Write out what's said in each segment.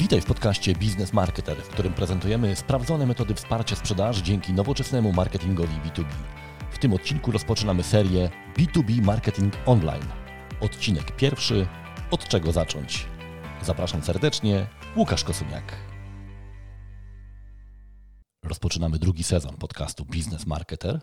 Witaj w podcaście Biznes Marketer, w którym prezentujemy sprawdzone metody wsparcia sprzedaży dzięki nowoczesnemu marketingowi B2B. W tym odcinku rozpoczynamy serię B2B Marketing Online. Odcinek pierwszy Od czego zacząć? Zapraszam serdecznie, Łukasz Kosumiak. Rozpoczynamy drugi sezon podcastu Biznes Marketer.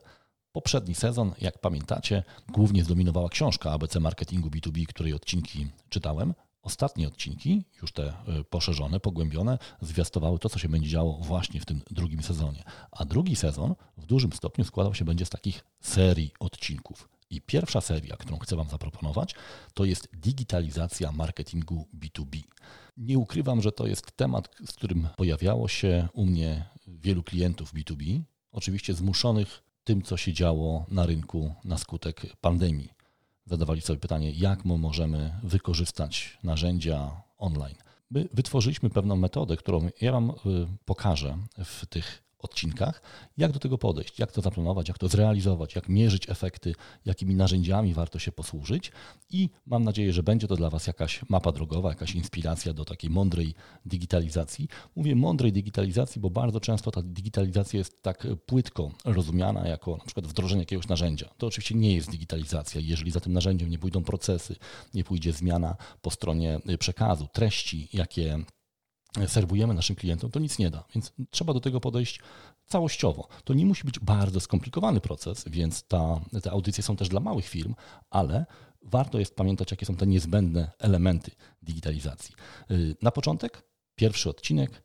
Poprzedni sezon, jak pamiętacie, głównie zdominowała książka ABC Marketingu B2B, której odcinki czytałem. Ostatnie odcinki, już te y, poszerzone, pogłębione, zwiastowały to, co się będzie działo właśnie w tym drugim sezonie. A drugi sezon w dużym stopniu składał się będzie z takich serii odcinków. I pierwsza seria, którą chcę Wam zaproponować, to jest digitalizacja marketingu B2B. Nie ukrywam, że to jest temat, z którym pojawiało się u mnie wielu klientów B2B, oczywiście zmuszonych tym, co się działo na rynku na skutek pandemii zadawali sobie pytanie, jak my możemy wykorzystać narzędzia online. My wytworzyliśmy pewną metodę, którą ja Wam y, pokażę w tych odcinkach, jak do tego podejść, jak to zaplanować, jak to zrealizować, jak mierzyć efekty, jakimi narzędziami warto się posłużyć i mam nadzieję, że będzie to dla Was jakaś mapa drogowa, jakaś inspiracja do takiej mądrej digitalizacji. Mówię mądrej digitalizacji, bo bardzo często ta digitalizacja jest tak płytko rozumiana jako na przykład wdrożenie jakiegoś narzędzia. To oczywiście nie jest digitalizacja, jeżeli za tym narzędziem nie pójdą procesy, nie pójdzie zmiana po stronie przekazu, treści, jakie serwujemy naszym klientom, to nic nie da. Więc trzeba do tego podejść całościowo. To nie musi być bardzo skomplikowany proces, więc ta, te audycje są też dla małych firm, ale warto jest pamiętać, jakie są te niezbędne elementy digitalizacji. Y, na początek, pierwszy odcinek,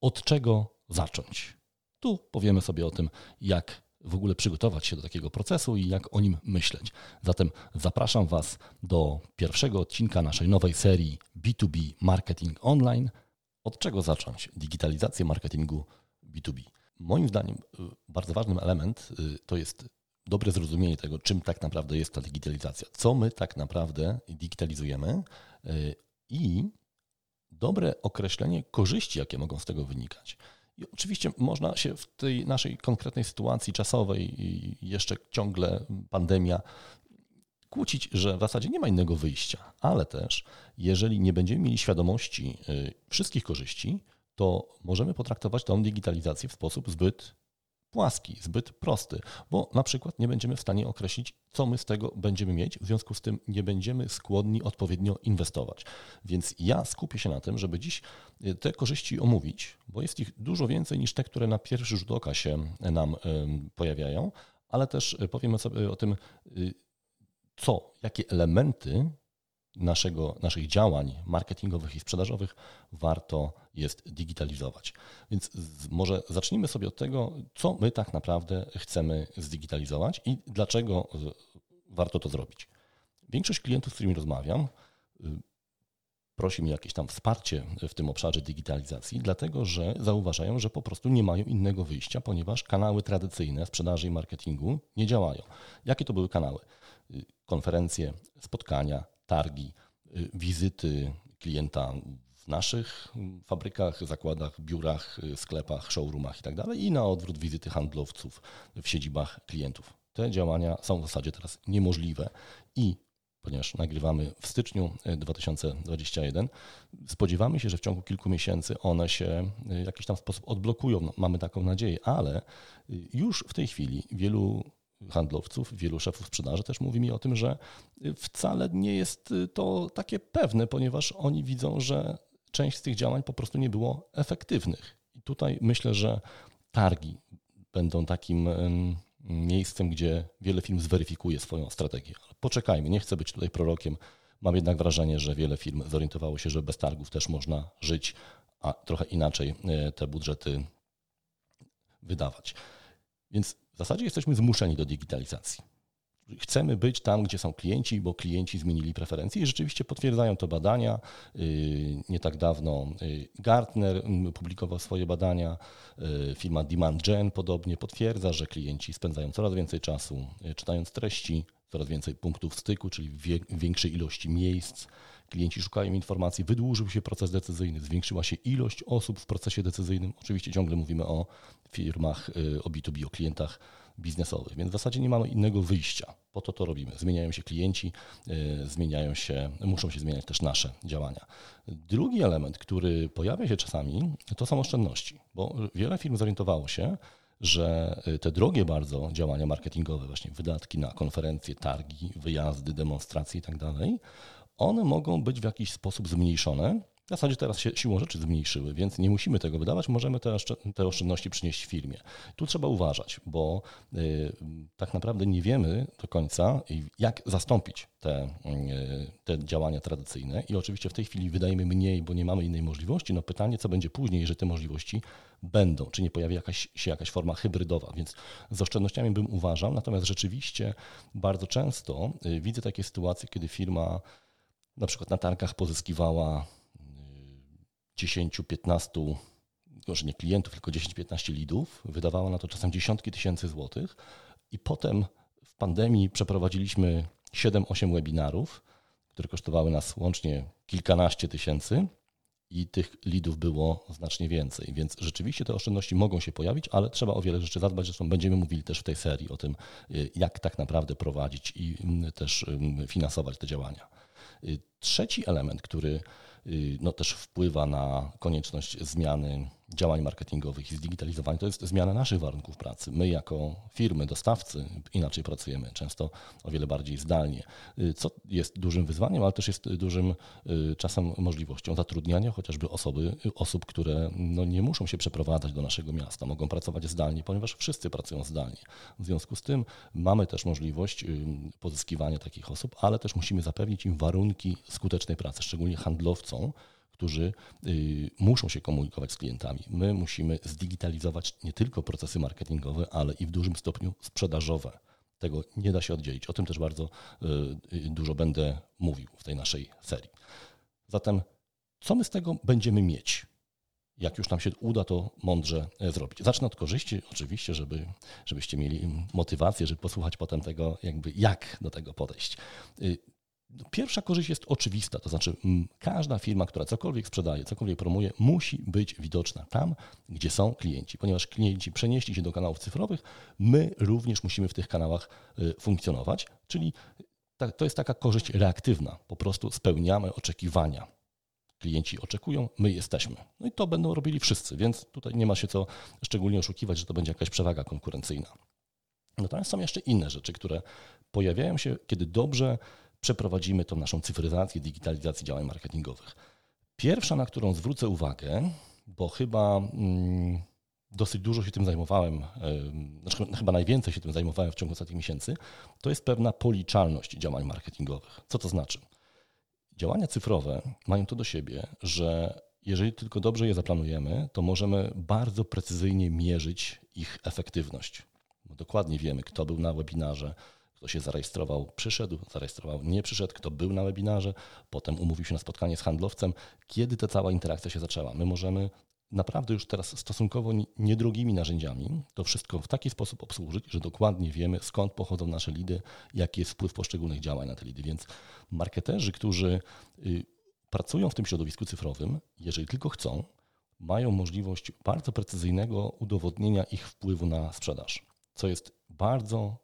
od czego zacząć. Tu powiemy sobie o tym, jak w ogóle przygotować się do takiego procesu i jak o nim myśleć. Zatem zapraszam Was do pierwszego odcinka naszej nowej serii B2B Marketing Online – od czego zacząć digitalizację marketingu B2B? Moim zdaniem y, bardzo ważnym element y, to jest dobre zrozumienie tego, czym tak naprawdę jest ta digitalizacja, co my tak naprawdę digitalizujemy y, i dobre określenie korzyści, jakie mogą z tego wynikać. I oczywiście można się w tej naszej konkretnej sytuacji czasowej jeszcze ciągle pandemia kłócić, że w zasadzie nie ma innego wyjścia, ale też jeżeli nie będziemy mieli świadomości y, wszystkich korzyści, to możemy potraktować tą digitalizację w sposób zbyt płaski, zbyt prosty, bo na przykład nie będziemy w stanie określić, co my z tego będziemy mieć, w związku z tym nie będziemy skłonni odpowiednio inwestować. Więc ja skupię się na tym, żeby dziś y, te korzyści omówić, bo jest ich dużo więcej niż te, które na pierwszy rzut oka się nam pojawiają, ale też y, powiemy sobie o tym, co, jakie elementy naszego, naszych działań marketingowych i sprzedażowych warto jest digitalizować. Więc może zacznijmy sobie od tego, co my tak naprawdę chcemy zdigitalizować i dlaczego warto to zrobić. Większość klientów, z którymi rozmawiam, y, prosi mi jakieś tam wsparcie w tym obszarze digitalizacji, dlatego że zauważają, że po prostu nie mają innego wyjścia, ponieważ kanały tradycyjne sprzedaży i marketingu nie działają. Jakie to były kanały? Konferencje, spotkania, targi, y, wizyty klienta w naszych fabrykach, zakładach, biurach, y, sklepach, showroomach itd. Tak i na odwrót wizyty handlowców w siedzibach klientów. Te działania są w zasadzie teraz niemożliwe i ponieważ nagrywamy w styczniu 2021, y, spodziewamy się, że w ciągu kilku miesięcy one się w jakiś tam sposób odblokują. No, mamy taką nadzieję, ale już w tej chwili wielu handlowców, wielu szefów sprzedaży też mówi mi o tym, że wcale nie jest to takie pewne, ponieważ oni widzą, że część z tych działań po prostu nie było efektywnych. I tutaj myślę, że targi będą takim miejscem, gdzie wiele firm zweryfikuje swoją strategię. Ale poczekajmy, nie chcę być tutaj prorokiem. Mam jednak wrażenie, że wiele firm zorientowało się, że bez targów też można żyć, a trochę inaczej e, te budżety wydawać. Więc w zasadzie jesteśmy zmuszeni do digitalizacji. Chcemy być tam, gdzie są klienci, bo klienci zmienili preferencje i rzeczywiście potwierdzają to badania. Y, nie tak dawno y, Gartner mm, publikował swoje badania, y, firma DemandGen podobnie potwierdza, że klienci spędzają coraz więcej czasu czytając treści, coraz więcej punktów styku, czyli w większej ilości miejsc. Klienci szukają informacji, wydłużył się proces decyzyjny, zwiększyła się ilość osób w procesie decyzyjnym. Oczywiście ciągle mówimy o firmach, o B2B, o klientach biznesowych, więc w zasadzie nie mamy innego wyjścia. Po to to robimy. Zmieniają się klienci, zmieniają się, muszą się zmieniać też nasze działania. Drugi element, który pojawia się czasami, to są oszczędności, bo wiele firm zorientowało się, że te drogie bardzo działania marketingowe, właśnie wydatki na konferencje, targi, wyjazdy, demonstracje itd., tak one mogą być w jakiś sposób zmniejszone. W zasadzie teraz się siłą rzeczy zmniejszyły, więc nie musimy tego wydawać, możemy te, te oszczędności przynieść w firmie. Tu trzeba uważać, bo y, tak naprawdę nie wiemy do końca, jak zastąpić te, y, te działania tradycyjne. I oczywiście w tej chwili wydajemy mniej, bo nie mamy innej możliwości. No pytanie, co będzie później, jeżeli te możliwości będą, czy nie pojawi jakaś, się jakaś forma hybrydowa, więc z oszczędnościami bym uważał, natomiast rzeczywiście bardzo często y, widzę takie sytuacje, kiedy firma na przykład na targach pozyskiwała 10-15, może nie klientów, tylko 10-15 lidów. Wydawała na to czasem dziesiątki tysięcy złotych. I potem w pandemii przeprowadziliśmy 7-8 webinarów, które kosztowały nas łącznie kilkanaście tysięcy i tych lidów było znacznie więcej. Więc rzeczywiście te oszczędności mogą się pojawić, ale trzeba o wiele rzeczy zadbać. Zresztą będziemy mówili też w tej serii o tym, y, jak tak naprawdę prowadzić i mm, też finansować te działania. Y, trzeci element, który y, no, też wpływa na konieczność zmiany działań marketingowych i zdigitalizowania, to jest zmiana naszych warunków pracy. My jako firmy, dostawcy inaczej pracujemy, często o wiele bardziej zdalnie, y, co jest dużym wyzwaniem, ale też jest dużym y, czasem możliwością zatrudniania chociażby osoby, osób, które no nie muszą się przeprowadzać do naszego miasta, mogą pracować zdalnie, ponieważ wszyscy pracują zdalnie. W związku z tym mamy też możliwość y, pozyskiwania takich osób, ale też musimy zapewnić im warunki skutecznej pracy, szczególnie handlowcom, którzy y, muszą się komunikować z klientami. My musimy zdigitalizować nie tylko procesy marketingowe, ale i w dużym stopniu sprzedażowe. Tego nie da się oddzielić. O tym też bardzo y, y, dużo będę mówił w tej naszej serii. Zatem, co my z tego będziemy mieć? Jak już nam się uda to mądrze e, zrobić. Zacznę od korzyści, oczywiście, żeby, żebyście mieli motywację, żeby posłuchać potem tego, jakby jak do tego podejść. Pierwsza korzyść jest oczywista, to znaczy każda firma, która cokolwiek sprzedaje, cokolwiek promuje, musi być widoczna tam, gdzie są klienci, ponieważ klienci przenieśli się do kanałów cyfrowych, my również musimy w tych kanałach y, funkcjonować, czyli to jest taka korzyść reaktywna, po prostu spełniamy oczekiwania. Klienci oczekują, my jesteśmy. No i to będą robili wszyscy, więc tutaj nie ma się co szczególnie oszukiwać, że to będzie jakaś przewaga konkurencyjna. Natomiast są jeszcze inne rzeczy, które pojawiają się, kiedy dobrze przeprowadzimy tą naszą cyfryzację, digitalizację działań marketingowych. Pierwsza, na którą zwrócę uwagę, bo chyba mm, dosyć dużo się tym zajmowałem, znaczy chyba najwięcej się tym zajmowałem w ciągu ostatnich miesięcy, to jest pewna policzalność działań marketingowych. Co to znaczy? Działania cyfrowe mają to do siebie, że jeżeli tylko dobrze je zaplanujemy, to możemy bardzo precyzyjnie mierzyć ich efektywność. Dokładnie wiemy, kto był na webinarze, kto się zarejestrował, przyszedł, zarejestrował, nie przyszedł, kto był na webinarze, potem umówił się na spotkanie z handlowcem, kiedy ta cała interakcja się zaczęła. My możemy naprawdę już teraz stosunkowo niedrogimi narzędziami to wszystko w taki sposób obsłużyć, że dokładnie wiemy, skąd pochodzą nasze lidy, jaki jest wpływ poszczególnych działań na te lidy. Więc marketerzy, którzy y, pracują w tym środowisku cyfrowym, jeżeli tylko chcą, mają możliwość bardzo precyzyjnego udowodnienia ich wpływu na sprzedaż, co jest bardzo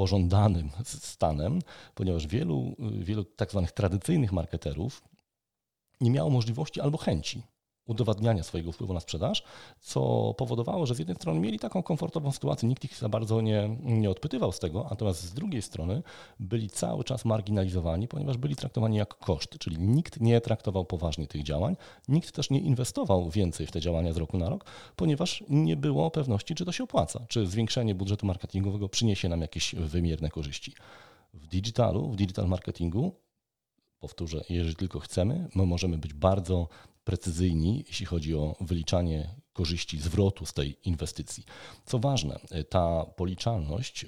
pożądanym stanem, ponieważ wielu, wielu tak zwanych tradycyjnych marketerów nie miało możliwości albo chęci udowadniania swojego wpływu na sprzedaż, co powodowało, że z jednej strony mieli taką komfortową sytuację, nikt ich za bardzo nie, nie odpytywał z tego, natomiast z drugiej strony byli cały czas marginalizowani, ponieważ byli traktowani jak koszt, czyli nikt nie traktował poważnie tych działań, nikt też nie inwestował więcej w te działania z roku na rok, ponieważ nie było pewności, czy to się opłaca, czy zwiększenie budżetu marketingowego przyniesie nam jakieś wymierne korzyści. W digitalu, w digital marketingu powtórzę, jeżeli tylko chcemy, my możemy być bardzo precyzyjni, jeśli chodzi o wyliczanie korzyści zwrotu z tej inwestycji. Co ważne, ta policzalność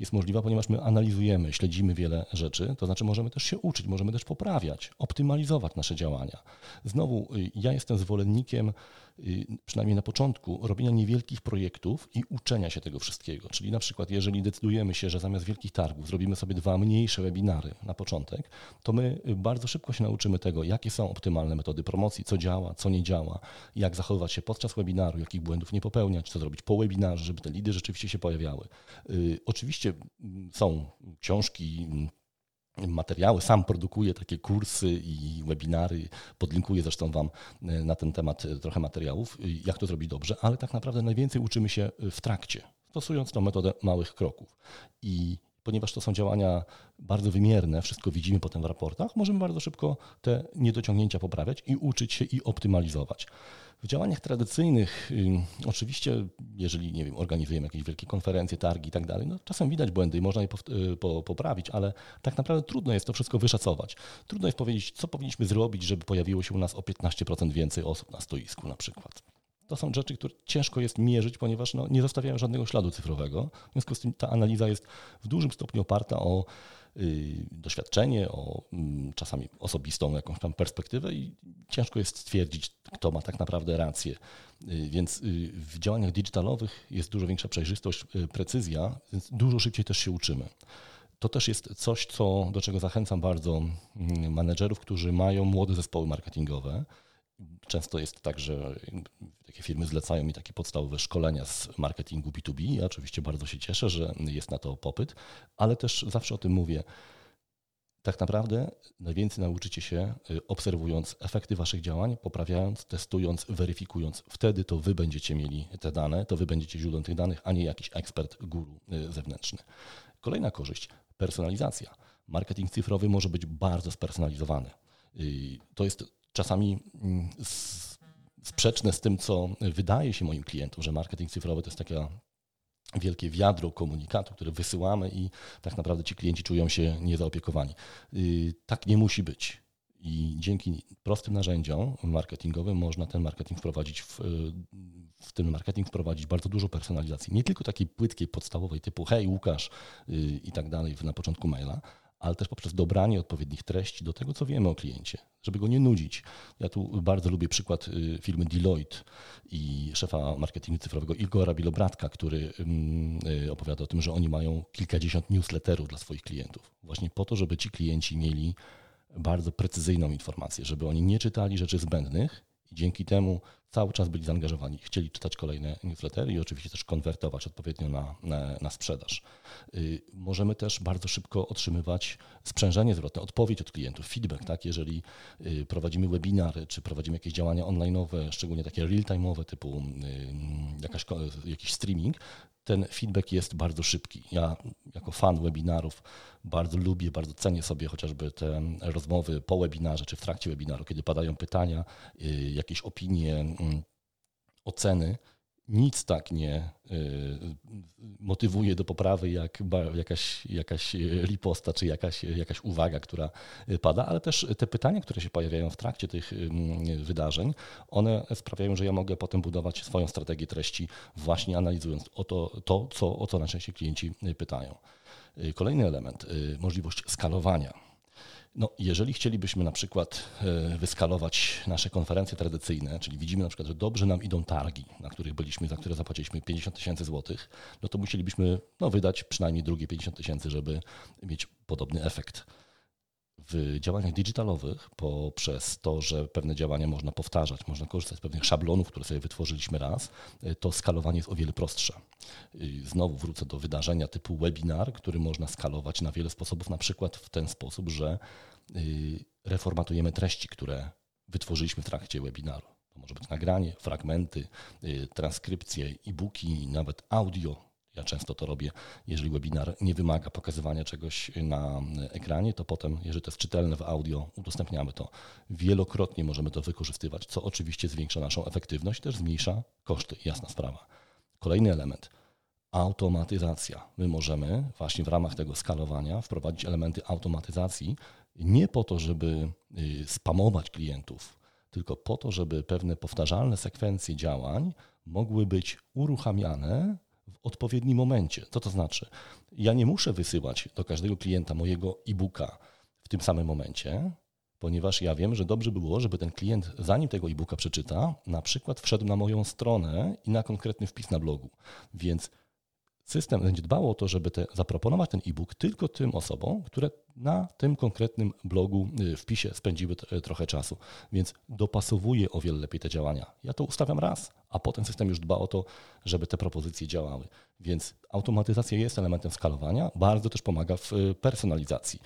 jest możliwa, ponieważ my analizujemy, śledzimy wiele rzeczy, to znaczy możemy też się uczyć, możemy też poprawiać, optymalizować nasze działania. Znowu, y, ja jestem zwolennikiem Y, przynajmniej na początku, robienia niewielkich projektów i uczenia się tego wszystkiego. Czyli na przykład, jeżeli decydujemy się, że zamiast wielkich targów zrobimy sobie dwa mniejsze webinary na początek, to my bardzo szybko się nauczymy tego, jakie są optymalne metody promocji, co działa, co nie działa, jak zachowywać się podczas podczas webinaru, jakich błędów nie popełniać, co zrobić po webinarze, żeby te lidy rzeczywiście się pojawiały. Y, oczywiście mm, są książki, mm, materiały, sam produkuję takie kursy i webinary, podlinkuję zresztą Wam y, na ten temat trochę materiałów, jak to zrobić dobrze, ale tak naprawdę najwięcej uczymy się w trakcie, stosując tą metodę małych kroków. I ponieważ to są działania bardzo wymierne, wszystko widzimy potem w raportach, możemy bardzo szybko te niedociągnięcia poprawiać i uczyć się i optymalizować. W działaniach tradycyjnych, oczywiście, jeżeli nie wiem, organizujemy jakieś wielkie konferencje, targi i tak dalej, no czasem widać błędy i można je y, poprawić, ale tak naprawdę trudno jest to wszystko wyszacować. Trudno jest powiedzieć, co powinniśmy zrobić, żeby pojawiło się u nas o 15% więcej osób na stoisku na przykład. To są rzeczy, które ciężko jest mierzyć, ponieważ no, nie zostawiają żadnego śladu cyfrowego. W związku z tym ta analiza jest w dużym stopniu oparta o y, doświadczenie, o y, czasami osobistą jakąś tam perspektywę i ciężko jest stwierdzić, kto ma tak naprawdę rację. Y, więc y, w działaniach digitalowych jest dużo większa przejrzystość, precyzja, więc dużo szybciej też się uczymy. To też jest coś, co, do czego zachęcam bardzo mm, menedżerów, którzy mają młode zespoły marketingowe Często jest tak, że takie firmy zlecają mi takie podstawowe szkolenia z marketingu B2B. Ja oczywiście bardzo się cieszę, że jest na to popyt, ale też zawsze o tym mówię. Tak naprawdę najwięcej nauczycie się y, obserwując efekty Waszych działań, poprawiając, testując, weryfikując. Wtedy to Wy będziecie mieli te dane, to Wy będziecie źródłem tych danych, a nie jakiś ekspert, guru y, zewnętrzny. Kolejna korzyść personalizacja. Marketing cyfrowy może być bardzo spersonalizowany. Y, to jest czasami mm, sprzeczne z tym, co wydaje się moim klientom, że marketing cyfrowy to jest takie wielkie wiadro komunikatu, które wysyłamy i tak naprawdę ci klienci czują się niezaopiekowani. Y, tak nie musi być. I dzięki prostym narzędziom marketingowym można ten marketing wprowadzić w, w ten marketing wprowadzić bardzo dużo personalizacji. Nie tylko takiej płytkiej, podstawowej typu hej Łukasz y, i tak dalej na początku maila, ale też poprzez dobranie odpowiednich treści do tego, co wiemy o kliencie, żeby go nie nudzić. Ja tu bardzo lubię przykład y, firmy Deloitte i szefa marketingu cyfrowego Igora Bilobratka, który mm, y, opowiada o tym, że oni mają kilkadziesiąt newsletterów dla swoich klientów, właśnie po to, żeby ci klienci mieli bardzo precyzyjną informację, żeby oni nie czytali rzeczy zbędnych i dzięki temu cały czas byli zaangażowani, chcieli czytać kolejne newslettery i oczywiście też konwertować odpowiednio na, na, na sprzedaż. Y, możemy też bardzo szybko otrzymywać sprzężenie zwrotne, odpowiedź od klientów, feedback, tak? Jeżeli y, prowadzimy webinary, czy prowadzimy jakieś działania online'owe, szczególnie takie real-time'owe typu y, jakaś, jakiś streaming, ten feedback jest bardzo szybki. Ja jako fan webinarów bardzo lubię, bardzo cenię sobie chociażby te rozmowy po webinarze czy w trakcie webinaru, kiedy padają pytania, jakieś opinie, oceny nic tak nie y, motywuje do poprawy jak jakaś, jakaś riposta czy jakaś, jakaś uwaga, która pada, ale też te pytania, które się pojawiają w trakcie tych wydarzeń, one sprawiają, że ja mogę potem budować swoją strategię treści właśnie analizując o to, to co, o co najczęściej klienci pytają. Y, kolejny element, y, możliwość skalowania no, jeżeli chcielibyśmy na przykład e, wyskalować nasze konferencje tradycyjne, czyli widzimy na przykład, że dobrze nam idą targi, na których byliśmy, za które zapłaciliśmy 50 tysięcy złotych, no to musielibyśmy no, wydać przynajmniej drugie 50 tysięcy, żeby mieć podobny efekt. W działaniach digitalowych, poprzez to, że pewne działania można powtarzać, można korzystać z pewnych szablonów, które sobie wytworzyliśmy raz, e, to skalowanie jest o wiele prostsze. Znowu wrócę do wydarzenia typu webinar, który można skalować na wiele sposobów, na przykład w ten sposób, że y, reformatujemy treści, które wytworzyliśmy w trakcie webinaru. To może być nagranie, fragmenty, y, transkrypcje, e-booki, nawet audio, ja często to robię, jeżeli webinar nie wymaga pokazywania czegoś na ekranie, to potem, jeżeli to jest czytelne w audio, udostępniamy to. Wielokrotnie możemy to wykorzystywać, co oczywiście zwiększa naszą efektywność, też zmniejsza koszty, jasna sprawa. Kolejny element automatyzacja. My możemy właśnie w ramach tego skalowania wprowadzić elementy automatyzacji nie po to, żeby y, spamować klientów, tylko po to, żeby pewne powtarzalne sekwencje działań mogły być uruchamiane odpowiednim momencie. Co to znaczy? Ja nie muszę wysyłać do każdego klienta mojego e-booka w tym samym momencie, ponieważ ja wiem, że dobrze by było, żeby ten klient, zanim tego e-booka przeczyta, na przykład wszedł na moją stronę i na konkretny wpis na blogu. Więc system będzie dbał o to, żeby te, zaproponować ten e-book tylko tym osobom, które na tym konkretnym blogu, wpisie spędziły trochę czasu, więc dopasowuję o wiele lepiej te działania. Ja to ustawiam raz, a potem system już dba o to, żeby te propozycje działały. Więc automatyzacja jest elementem skalowania, bardzo też pomaga w personalizacji.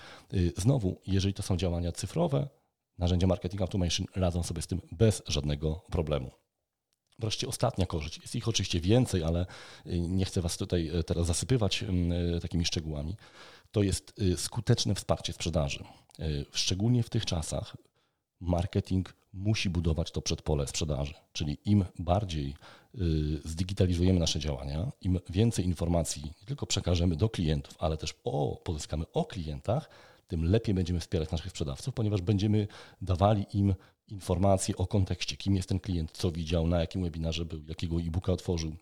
Znowu, jeżeli to są działania cyfrowe, narzędzia marketing automation radzą sobie z tym bez żadnego problemu. Wreszcie ostatnia korzyść. Jest ich oczywiście więcej, ale y, nie chcę Was tutaj y, teraz zasypywać y, takimi szczegółami. To jest skuteczne wsparcie sprzedaży. Szczególnie w tych czasach marketing musi budować to przedpole sprzedaży. Czyli im bardziej zdigitalizujemy nasze działania, im więcej informacji nie tylko przekażemy do klientów, ale też o, pozyskamy o klientach, tym lepiej będziemy wspierać naszych sprzedawców, ponieważ będziemy dawali im informacje o kontekście, kim jest ten klient, co widział, na jakim webinarze był, jakiego e-booka otworzył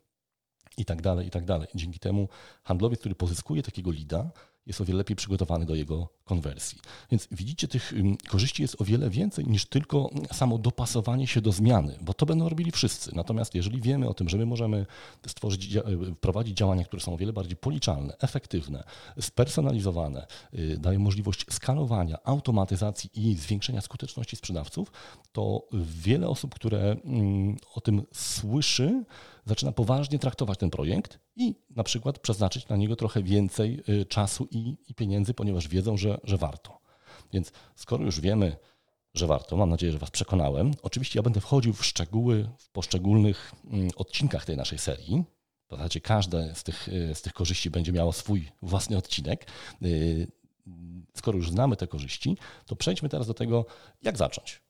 i tak dalej, i tak dalej. Dzięki temu handlowiec, który pozyskuje takiego lida, jest o wiele lepiej przygotowany do jego konwersji. Więc widzicie, tych korzyści jest o wiele więcej niż tylko samo dopasowanie się do zmiany, bo to będą robili wszyscy. Natomiast jeżeli wiemy o tym, że my możemy stworzyć, wprowadzić działania, które są o wiele bardziej policzalne, efektywne, spersonalizowane, y, dają możliwość skalowania, automatyzacji i zwiększenia skuteczności sprzedawców, to wiele osób, które o tym słyszy, zaczyna poważnie traktować ten projekt i na przykład przeznaczyć na niego trochę więcej y, czasu i, i pieniędzy, ponieważ wiedzą, że, że warto. Więc skoro już wiemy, że warto, mam nadzieję, że Was przekonałem. Oczywiście ja będę wchodził w szczegóły w poszczególnych mm, odcinkach tej naszej serii. W zasadzie każde z tych, y, z tych korzyści będzie miało swój własny odcinek. Y, skoro już znamy te korzyści, to przejdźmy teraz do tego, jak zacząć.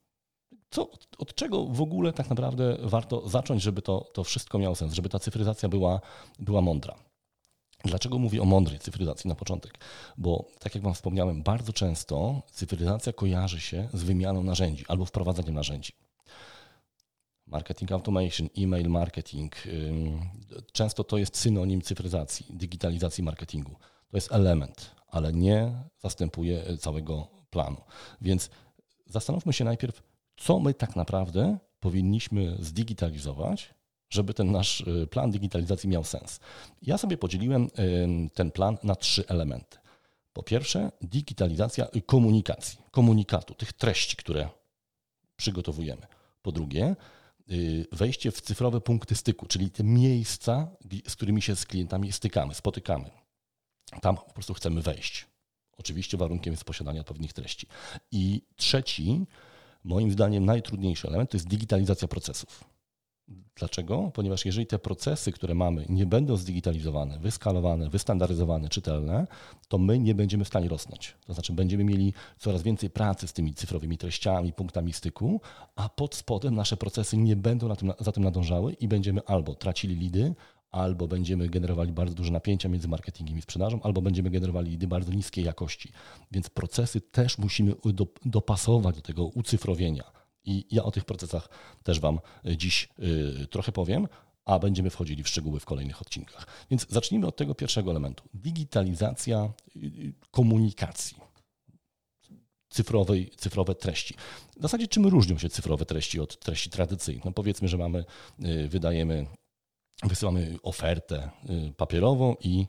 Co, od czego w ogóle tak naprawdę warto zacząć, żeby to, to wszystko miało sens, żeby ta cyfryzacja była, była mądra? Dlaczego mówię o mądrej cyfryzacji na początek? Bo, tak jak Wam wspomniałem, bardzo często cyfryzacja kojarzy się z wymianą narzędzi albo wprowadzaniem narzędzi. Marketing automation, e-mail marketing, często to jest synonim cyfryzacji, digitalizacji marketingu. To jest element, ale nie zastępuje całego planu. Więc zastanówmy się najpierw, co my tak naprawdę powinniśmy zdigitalizować, żeby ten nasz y, plan digitalizacji miał sens. Ja sobie podzieliłem ten plan na trzy elementy. Po pierwsze, digitalizacja komunikacji, komunikatu, tych treści, które przygotowujemy. Po drugie, y, wejście w cyfrowe punkty styku, czyli te miejsca, z którymi się z klientami stykamy, spotykamy. Tam po prostu chcemy wejść. Oczywiście warunkiem jest posiadanie odpowiednich treści. I trzeci, moim zdaniem najtrudniejszy element to jest digitalizacja procesów. Dlaczego? Ponieważ jeżeli te procesy, które mamy, nie będą zdigitalizowane, wyskalowane, wystandaryzowane, czytelne, to my nie będziemy w stanie rosnąć. To znaczy będziemy mieli coraz więcej pracy z tymi cyfrowymi treściami, punktami styku, a pod spodem nasze procesy nie będą na tym, za tym nadążały i będziemy albo tracili lidy, albo będziemy generowali bardzo duże napięcia między marketingiem i sprzedażą, albo będziemy generowali lidy bardzo niskiej jakości. Więc procesy też musimy dopasować do tego ucyfrowienia. I ja o tych procesach też Wam dziś y, trochę powiem, a będziemy wchodzili w szczegóły w kolejnych odcinkach. Więc zacznijmy od tego pierwszego elementu. Digitalizacja y, komunikacji cyfrowej, cyfrowe treści. W zasadzie czym różnią się cyfrowe treści od treści tradycyjnych? No powiedzmy, że mamy, wydajemy wysyłamy ofertę y, papierową i,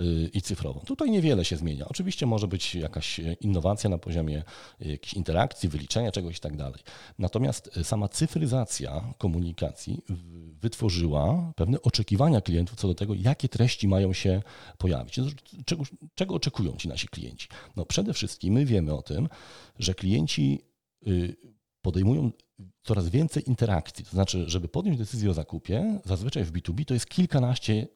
y, i cyfrową. Tutaj niewiele się zmienia. Oczywiście może być jakaś innowacja na poziomie jakiejś interakcji, wyliczenia czegoś i tak dalej. Natomiast sama cyfryzacja komunikacji wytworzyła pewne oczekiwania klientów co do tego, jakie treści mają się pojawić. Czego, czego oczekują ci nasi klienci? No przede wszystkim my wiemy o tym, że klienci y, podejmują coraz więcej interakcji. To znaczy, żeby podjąć decyzję o zakupie, zazwyczaj w B2B to jest kilkanaście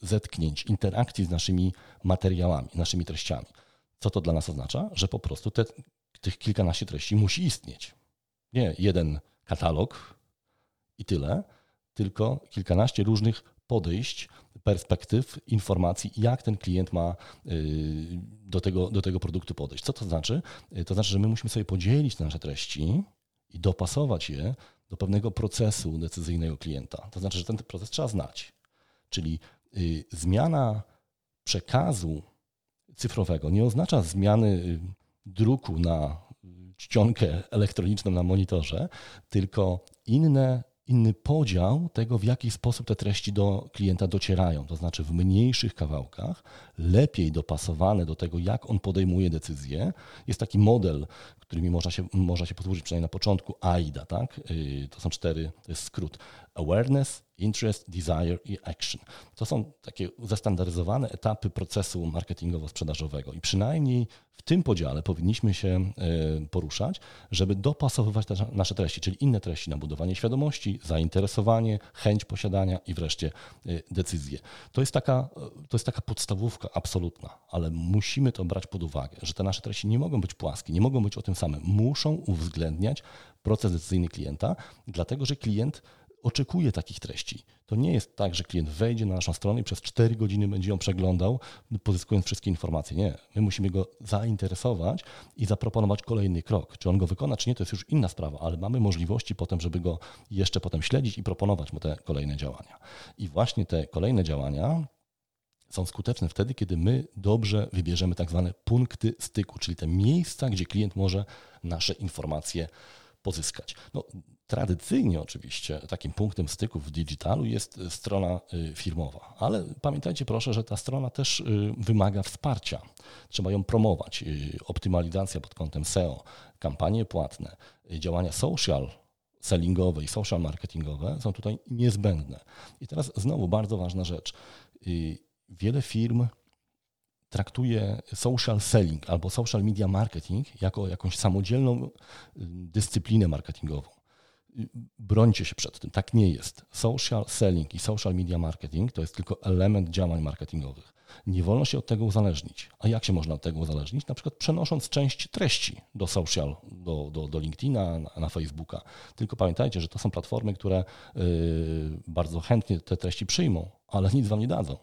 zetknięć, interakcji z naszymi materiałami, naszymi treściami. Co to dla nas oznacza? Że po prostu te, tych kilkanaście treści musi istnieć. Nie jeden katalog i tyle, tylko kilkanaście różnych podejść, perspektyw, informacji, jak ten klient ma y, do tego, do tego produktu podejść. Co to znaczy? To znaczy, że my musimy sobie podzielić nasze treści i dopasować je do pewnego procesu decyzyjnego klienta. To znaczy, że ten proces trzeba znać. Czyli y, zmiana przekazu cyfrowego nie oznacza zmiany y, druku na czcionkę elektroniczną na monitorze, tylko inne inny podział tego, w jaki sposób te treści do klienta docierają. To znaczy w mniejszych kawałkach, lepiej dopasowane do tego, jak on podejmuje decyzje. Jest taki model, którymi można się, można się posłużyć przynajmniej na początku, AIDA. Tak? Y, to są cztery, to jest skrót. Awareness, Interest, Desire i Action. To są takie zestandaryzowane etapy procesu marketingowo-sprzedażowego i przynajmniej w tym podziale powinniśmy się y, poruszać, żeby dopasowywać nasze treści, czyli inne treści na budowanie świadomości, zainteresowanie, chęć posiadania i wreszcie y, decyzje. To jest taka, to jest taka podstawówka absolutna, ale musimy to brać pod uwagę, że te nasze treści nie mogą być płaskie, nie mogą być o tym samym. Muszą uwzględniać proces decyzyjny klienta, dlatego że klient oczekuje takich treści. To nie jest tak, że klient wejdzie na naszą stronę i przez 4 godziny będzie ją przeglądał, pozyskując wszystkie informacje. Nie. My musimy go zainteresować i zaproponować kolejny krok. Czy on go wykona, czy nie, to jest już inna sprawa, ale mamy możliwości potem, żeby go jeszcze potem śledzić i proponować mu te kolejne działania. I właśnie te kolejne działania są skuteczne wtedy, kiedy my dobrze wybierzemy tak zwane punkty styku, czyli te miejsca, gdzie klient może nasze informacje pozyskać. No, tradycyjnie oczywiście takim punktem styku w digitalu jest strona y, firmowa, ale pamiętajcie proszę, że ta strona też y, wymaga wsparcia. Trzeba ją promować. Optymalizacja pod kątem SEO, kampanie płatne, działania social, sellingowe i social marketingowe są tutaj niezbędne. I teraz znowu bardzo ważna rzecz. Wiele firm traktuje social selling albo social media marketing jako jakąś samodzielną dyscyplinę marketingową. Brońcie się przed tym, tak nie jest. Social selling i social media marketing to jest tylko element działań marketingowych. Nie wolno się od tego uzależnić. A jak się można od tego uzależnić? Na przykład przenosząc część treści do social, do, do, do LinkedIna, na, na Facebooka. Tylko pamiętajcie, że to są platformy, które yy, bardzo chętnie te treści przyjmą, ale nic wam nie dadzą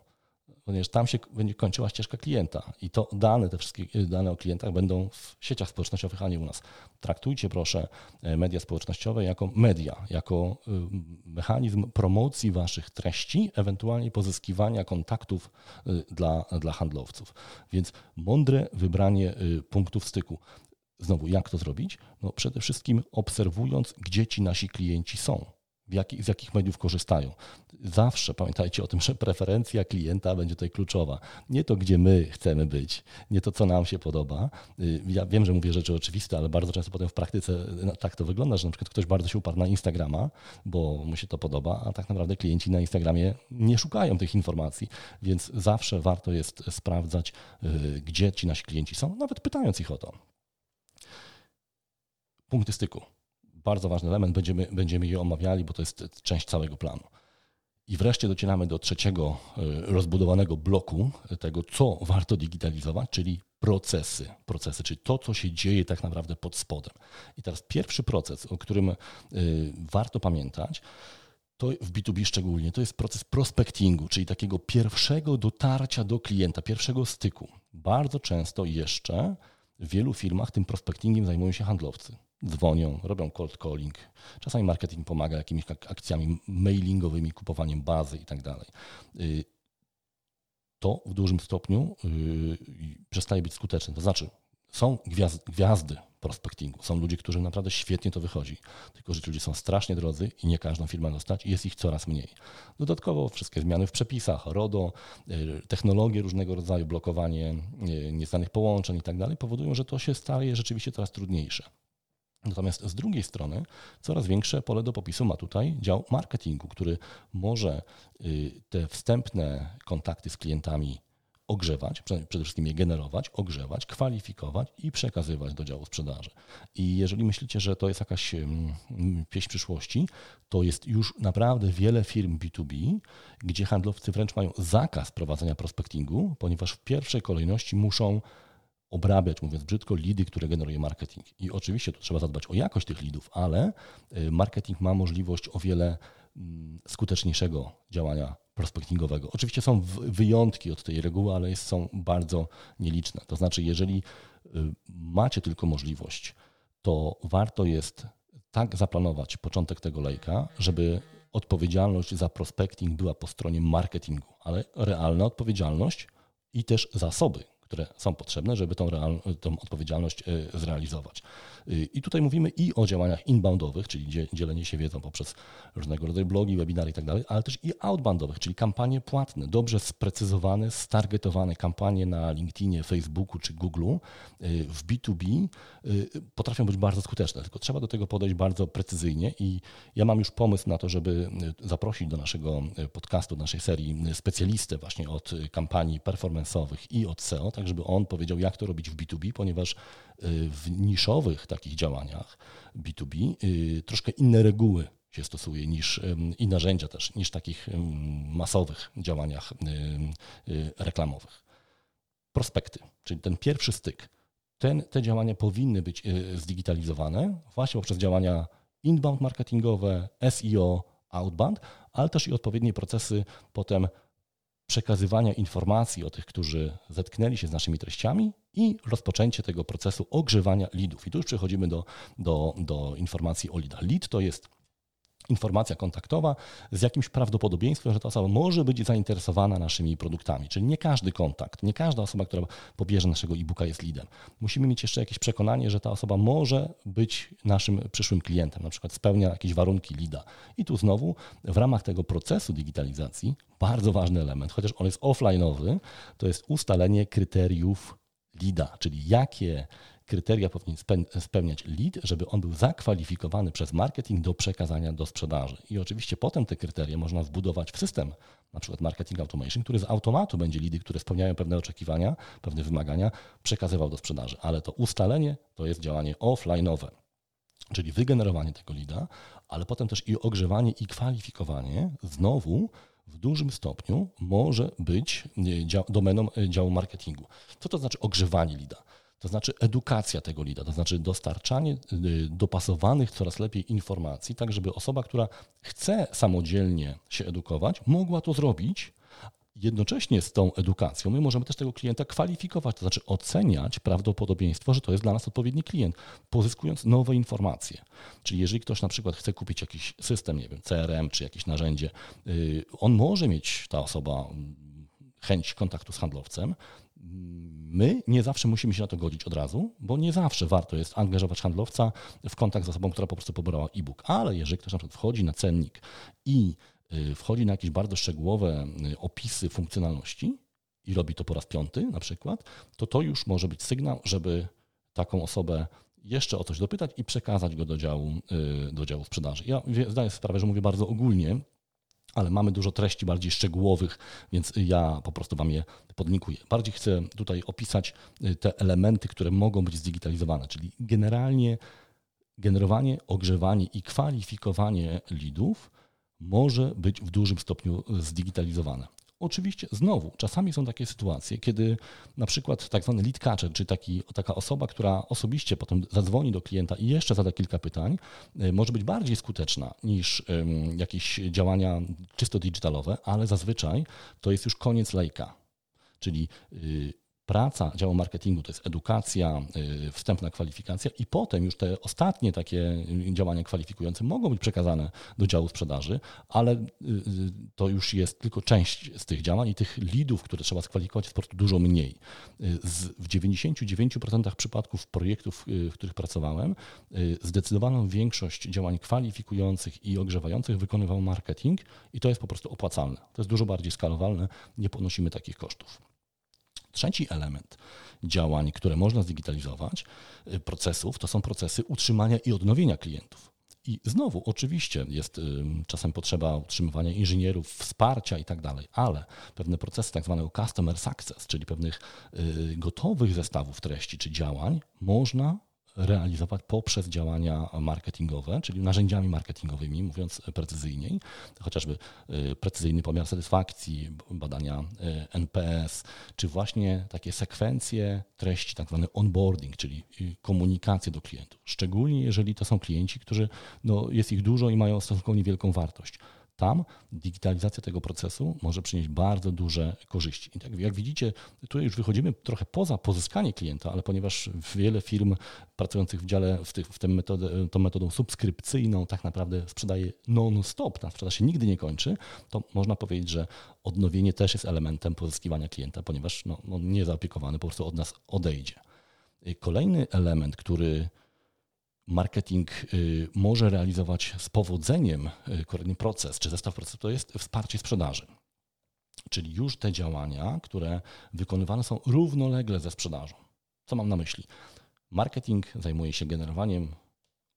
ponieważ tam się będzie kończyła ścieżka klienta i to dane, te wszystkie dane o klientach będą w sieciach społecznościowych, a nie u nas. Traktujcie proszę e, media społecznościowe jako media, jako y, mechanizm promocji waszych treści, ewentualnie pozyskiwania kontaktów y, dla, dla handlowców. Więc mądre wybranie y, punktów styku. Znowu, jak to zrobić? No przede wszystkim obserwując, gdzie ci nasi klienci są jak, z jakich mediów korzystają. Zawsze pamiętajcie o tym, że preferencja klienta będzie tutaj kluczowa. Nie to, gdzie my chcemy być, nie to, co nam się podoba. Y, ja wiem, że mówię rzeczy oczywiste, ale bardzo często potem w praktyce no, tak to wygląda, że na przykład ktoś bardzo się uparł na Instagrama, bo mu się to podoba, a tak naprawdę klienci na Instagramie nie szukają tych informacji, więc zawsze warto jest sprawdzać, y, gdzie ci nasi klienci są, nawet pytając ich o to. Punkty styku bardzo ważny element, będziemy, będziemy je omawiali, bo to jest część całego planu. I wreszcie docieramy do trzeciego e, rozbudowanego bloku tego, co warto digitalizować, czyli procesy. Procesy, czyli to, co się dzieje tak naprawdę pod spodem. I teraz pierwszy proces, o którym e, warto pamiętać, to w B2B szczególnie, to jest proces prospectingu, czyli takiego pierwszego dotarcia do klienta, pierwszego styku. Bardzo często jeszcze w wielu firmach tym prospectingiem zajmują się handlowcy dzwonią, robią cold calling. Czasami marketing pomaga jakimiś akcjami mailingowymi, kupowaniem bazy i tak. Y, to w dużym stopniu y, przestaje być skuteczne. To znaczy, są gwiazdy, gwiazdy prospectingu, są ludzie, którzy naprawdę świetnie to wychodzi, tylko że ci ludzie są strasznie drodzy i nie każdą firmę dostać i jest ich coraz mniej. Dodatkowo wszystkie zmiany w przepisach, RODO, y, technologie różnego rodzaju, blokowanie nieznanych połączeń i tak dalej powodują, że to się staje rzeczywiście coraz trudniejsze. Natomiast z drugiej strony coraz większe pole do popisu ma tutaj dział marketingu, który może y, te wstępne kontakty z klientami ogrzewać, przede wszystkim je generować, ogrzewać, kwalifikować i przekazywać do działu sprzedaży. I jeżeli myślicie, że to jest jakaś pieśń przyszłości, to jest już naprawdę wiele firm B2B, gdzie handlowcy wręcz mają zakaz prowadzenia prospectingu, ponieważ w pierwszej kolejności muszą obrabiać, mówiąc brzydko, lidy, które generuje marketing. I oczywiście tu trzeba zadbać o jakość tych lidów, ale y, marketing ma możliwość o wiele mm, skuteczniejszego działania prospectingowego. Oczywiście są wyjątki od tej reguły, ale są bardzo nieliczne. To znaczy, jeżeli y, macie tylko możliwość, to warto jest tak zaplanować początek tego lejka, żeby odpowiedzialność za prospecting była po stronie marketingu, ale realna odpowiedzialność i też zasoby, które są potrzebne, żeby tą, real, tą odpowiedzialność zrealizować. I tutaj mówimy i o działaniach inboundowych, czyli dzielenie się wiedzą poprzez różnego rodzaju blogi, webinary i tak dalej, ale też i outboundowych, czyli kampanie płatne, dobrze sprecyzowane, stargetowane kampanie na LinkedInie, Facebooku czy Google w B2B potrafią być bardzo skuteczne, tylko trzeba do tego podejść bardzo precyzyjnie i ja mam już pomysł na to, żeby zaprosić do naszego podcastu, do naszej serii specjalistę właśnie od kampanii performance'owych i od SEO, tak żeby on powiedział, jak to robić w B2B, ponieważ w niszowych takich działaniach B2B y, troszkę inne reguły się stosuje niż i narzędzia też, niż takich masowych działaniach y, reklamowych. Prospekty, czyli ten pierwszy styk. Ten, te działania powinny być y, zdigitalizowane właśnie poprzez działania inbound marketingowe, SEO, outbound, ale też i odpowiednie procesy potem przekazywania informacji o tych, którzy zetknęli się z naszymi treściami i rozpoczęcie tego procesu ogrzewania leadów. I tu już przechodzimy do, do, do informacji o leadach. Lead to jest informacja kontaktowa z jakimś prawdopodobieństwem, że ta osoba może być zainteresowana naszymi produktami. Czyli nie każdy kontakt, nie każda osoba, która pobierze naszego e-booka jest leadem. Musimy mieć jeszcze jakieś przekonanie, że ta osoba może być naszym przyszłym klientem, na przykład spełnia jakieś warunki leada. I tu znowu w ramach tego procesu digitalizacji bardzo ważny element, chociaż on jest offline'owy, to jest ustalenie kryteriów leada, czyli jakie kryteria powinien spełniać lead, żeby on był zakwalifikowany przez marketing do przekazania do sprzedaży. I oczywiście potem te kryteria można wbudować w system, na przykład marketing automation, który z automatu będzie lidy, które spełniają pewne oczekiwania, pewne wymagania, przekazywał do sprzedaży. Ale to ustalenie to jest działanie offline'owe, czyli wygenerowanie tego lida, ale potem też i ogrzewanie i kwalifikowanie znowu w dużym stopniu może być domeną e, działu marketingu. Co to znaczy ogrzewanie lida? To znaczy edukacja tego lida, to znaczy dostarczanie y, dopasowanych coraz lepiej informacji, tak żeby osoba, która chce samodzielnie się edukować, mogła to zrobić. Jednocześnie z tą edukacją my możemy też tego klienta kwalifikować, to znaczy oceniać prawdopodobieństwo, że to jest dla nas odpowiedni klient, pozyskując nowe informacje. Czyli jeżeli ktoś na przykład chce kupić jakiś system, nie wiem, CRM czy jakieś narzędzie, y, on może mieć, ta osoba, chęć kontaktu z handlowcem, my nie zawsze musimy się na to godzić od razu, bo nie zawsze warto jest angażować handlowca w kontakt z osobą, która po prostu pobrała e-book. Ale jeżeli ktoś na przykład wchodzi na cennik i y, wchodzi na jakieś bardzo szczegółowe y, opisy funkcjonalności i robi to po raz piąty na przykład, to to już może być sygnał, żeby taką osobę jeszcze o coś dopytać i przekazać go do działu, y, do działu sprzedaży. Ja zdaję sobie sprawę, że mówię bardzo ogólnie, ale mamy dużo treści bardziej szczegółowych, więc ja po prostu Wam je podlinkuję. Bardziej chcę tutaj opisać y, te elementy, które mogą być zdigitalizowane, czyli generalnie generowanie, ogrzewanie i kwalifikowanie lidów może być w dużym stopniu zdigitalizowane. Oczywiście znowu, czasami są takie sytuacje, kiedy na przykład tak zwany lead catcher, czyli taki, taka osoba, która osobiście potem zadzwoni do klienta i jeszcze zada kilka pytań, y, może być bardziej skuteczna niż jakieś działania czysto digitalowe, ale zazwyczaj to jest już koniec lejka. Czyli y, praca działu marketingu to jest edukacja, y, wstępna kwalifikacja i potem już te ostatnie takie działania kwalifikujące mogą być przekazane do działu sprzedaży, ale y, y, to już jest tylko część z tych działań i tych lidów, które trzeba skwalifikować jest po prostu dużo mniej. W 99% przypadków projektów, w których pracowałem, zdecydowaną większość działań kwalifikujących i ogrzewających wykonywał marketing i to jest po prostu opłacalne. To jest dużo bardziej skalowalne, nie ponosimy takich kosztów. Trzeci element działań, które można zdigitalizować, y, procesów, to są procesy utrzymania i odnowienia klientów. I znowu, oczywiście, jest czasem potrzeba utrzymywania inżynierów, wsparcia i tak dalej, ale pewne procesy tak zwanego customer success, czyli pewnych y, gotowych zestawów treści czy działań, można realizować poprzez działania marketingowe, czyli narzędziami marketingowymi, mówiąc precyzyjniej, chociażby y, precyzyjny pomiar satysfakcji, badania y, NPS, czy właśnie takie sekwencje treści, tak zwany onboarding, czyli y, komunikację do klientów. Szczególnie jeżeli to są klienci, którzy no, jest ich dużo i mają stosunkowo niewielką wartość. Tam digitalizacja tego procesu może przynieść bardzo duże korzyści. I tak jak widzicie, tutaj już wychodzimy trochę poza pozyskanie klienta, ale ponieważ wiele firm pracujących w dziale w, tych, w tym metodę, tą metodą subskrypcyjną tak naprawdę sprzedaje non-stop, ta sprzedaż się nigdy nie kończy, to można powiedzieć, że odnowienie też jest elementem pozyskiwania klienta, ponieważ no, on nie zaopiekowany po prostu od nas odejdzie. Kolejny element, który marketing y, może realizować z powodzeniem y, kolejny proces czy zestaw procesów, to jest wsparcie sprzedaży. Czyli już te działania, które wykonywane są równolegle ze sprzedażą. Co mam na myśli? Marketing zajmuje się generowaniem,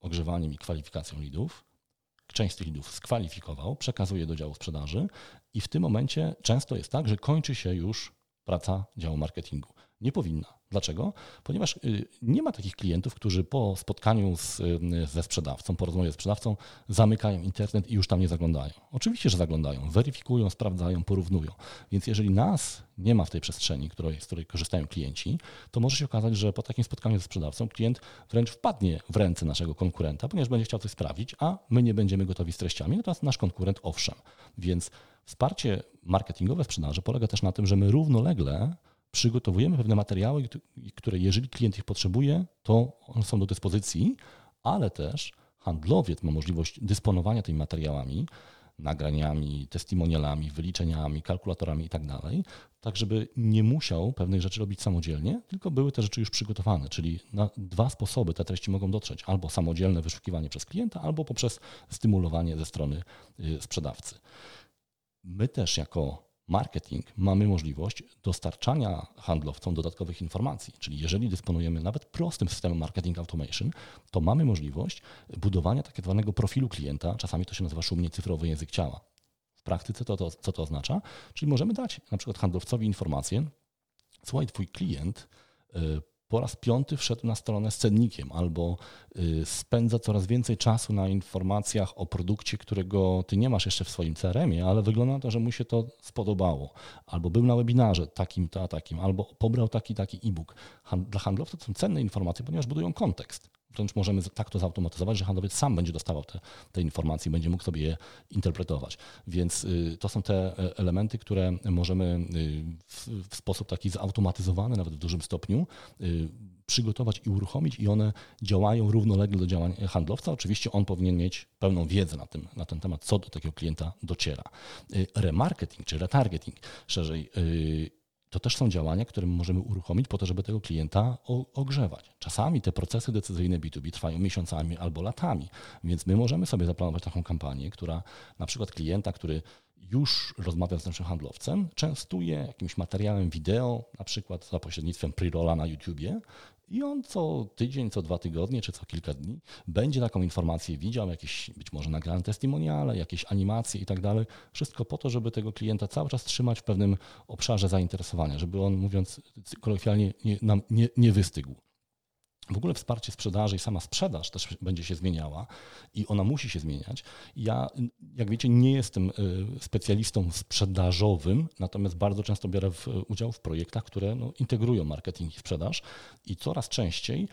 ogrzewaniem i kwalifikacją lidów. Część z tych lidów skwalifikował, przekazuje do działu sprzedaży i w tym momencie często jest tak, że kończy się już praca działu marketingu. Nie powinna. Dlaczego? Ponieważ y, nie ma takich klientów, którzy po spotkaniu z, y, ze sprzedawcą, po rozmowie z sprzedawcą, zamykają internet i już tam nie zaglądają. Oczywiście, że zaglądają, weryfikują, sprawdzają, porównują. Więc jeżeli nas nie ma w tej przestrzeni, której, z której korzystają klienci, to może się okazać, że po takim spotkaniu ze sprzedawcą klient wręcz wpadnie w ręce naszego konkurenta, ponieważ będzie chciał coś sprawdzić, a my nie będziemy gotowi z treściami, natomiast nasz konkurent owszem. Więc wsparcie marketingowe w sprzedaży polega też na tym, że my równolegle przygotowujemy pewne materiały, które jeżeli klient ich potrzebuje, to są do dyspozycji, ale też handlowiec ma możliwość dysponowania tymi materiałami, nagraniami, testimonialami, wyliczeniami, kalkulatorami itd., tak, tak żeby nie musiał pewnych rzeczy robić samodzielnie, tylko były te rzeczy już przygotowane, czyli na dwa sposoby te treści mogą dotrzeć, albo samodzielne wyszukiwanie przez klienta, albo poprzez stymulowanie ze strony y, sprzedawcy. My też jako marketing mamy możliwość dostarczania handlowcom dodatkowych informacji. Czyli jeżeli dysponujemy nawet prostym systemem marketing automation, to mamy możliwość budowania tak zwanego profilu klienta. Czasami to się nazywa szumnie cyfrowy język ciała. W praktyce to, to, co to oznacza? Czyli możemy dać na przykład handlowcowi informację, słuchaj, twój klient y, po raz piąty wszedł na stronę z cennikiem albo y, spędza coraz więcej czasu na informacjach o produkcie, którego ty nie masz jeszcze w swoim CRM-ie, ale wygląda na to, że mu się to spodobało. Albo był na webinarze takim, to, a takim, albo pobrał taki, taki e-book. Dla handlowców to są cenne informacje, ponieważ budują kontekst wręcz możemy tak to zautomatyzować, że handlowiec sam będzie dostawał te, te informacje, będzie mógł sobie je interpretować. Więc y, to są te e, elementy, które możemy y, w, w sposób taki zautomatyzowany, nawet w dużym stopniu, y, przygotować i uruchomić i one działają równolegle do działań handlowca. Oczywiście on powinien mieć pełną wiedzę na, tym, na ten temat, co do takiego klienta dociera. Remarketing czy retargeting, szerzej to też są działania, które możemy uruchomić po to, żeby tego klienta ogrzewać. Czasami te procesy decyzyjne B2B trwają miesiącami albo latami, więc my możemy sobie zaplanować taką kampanię, która na przykład klienta, który już rozmawia z naszym handlowcem, częstuje jakimś materiałem wideo, na przykład za pośrednictwem pre-rolla na YouTubie i on co tydzień, co dwa tygodnie, czy co kilka dni będzie taką informację widział, jakieś być może nagrane testimoniale, jakieś animacje i tak dalej. Wszystko po to, żeby tego klienta cały czas trzymać w pewnym obszarze zainteresowania, żeby on, mówiąc kolokwialnie, nie, nam nie, nie wystygł. W ogóle wsparcie sprzedaży i sama sprzedaż też będzie się zmieniała i ona musi się zmieniać. Ja, jak wiecie, nie jestem y, specjalistą sprzedażowym, natomiast bardzo często biorę w, udział w projektach, które no, integrują marketing i sprzedaż i coraz częściej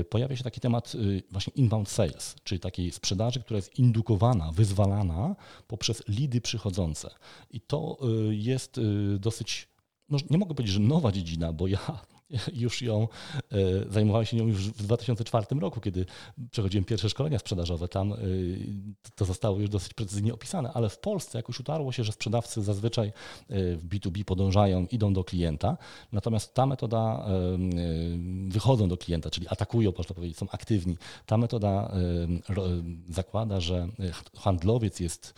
y, pojawia się taki temat y, właśnie inbound sales, czyli takiej sprzedaży, która jest indukowana, wyzwalana poprzez lidy przychodzące. I to jest dosyć, no, nie mogę powiedzieć, że nowa dziedzina, bo ja już ją, e, zajmowałem się nią już w 2004 roku, kiedy przechodziłem pierwsze szkolenia sprzedażowe. Tam e, to zostało już dosyć precyzyjnie opisane, ale w Polsce jakoś utarło się, że sprzedawcy zazwyczaj e, w B2B podążają, idą do klienta, natomiast ta metoda wychodzą do klienta, czyli atakują, można powiedzieć, są aktywni. Ta metoda zakłada, że handlowiec jest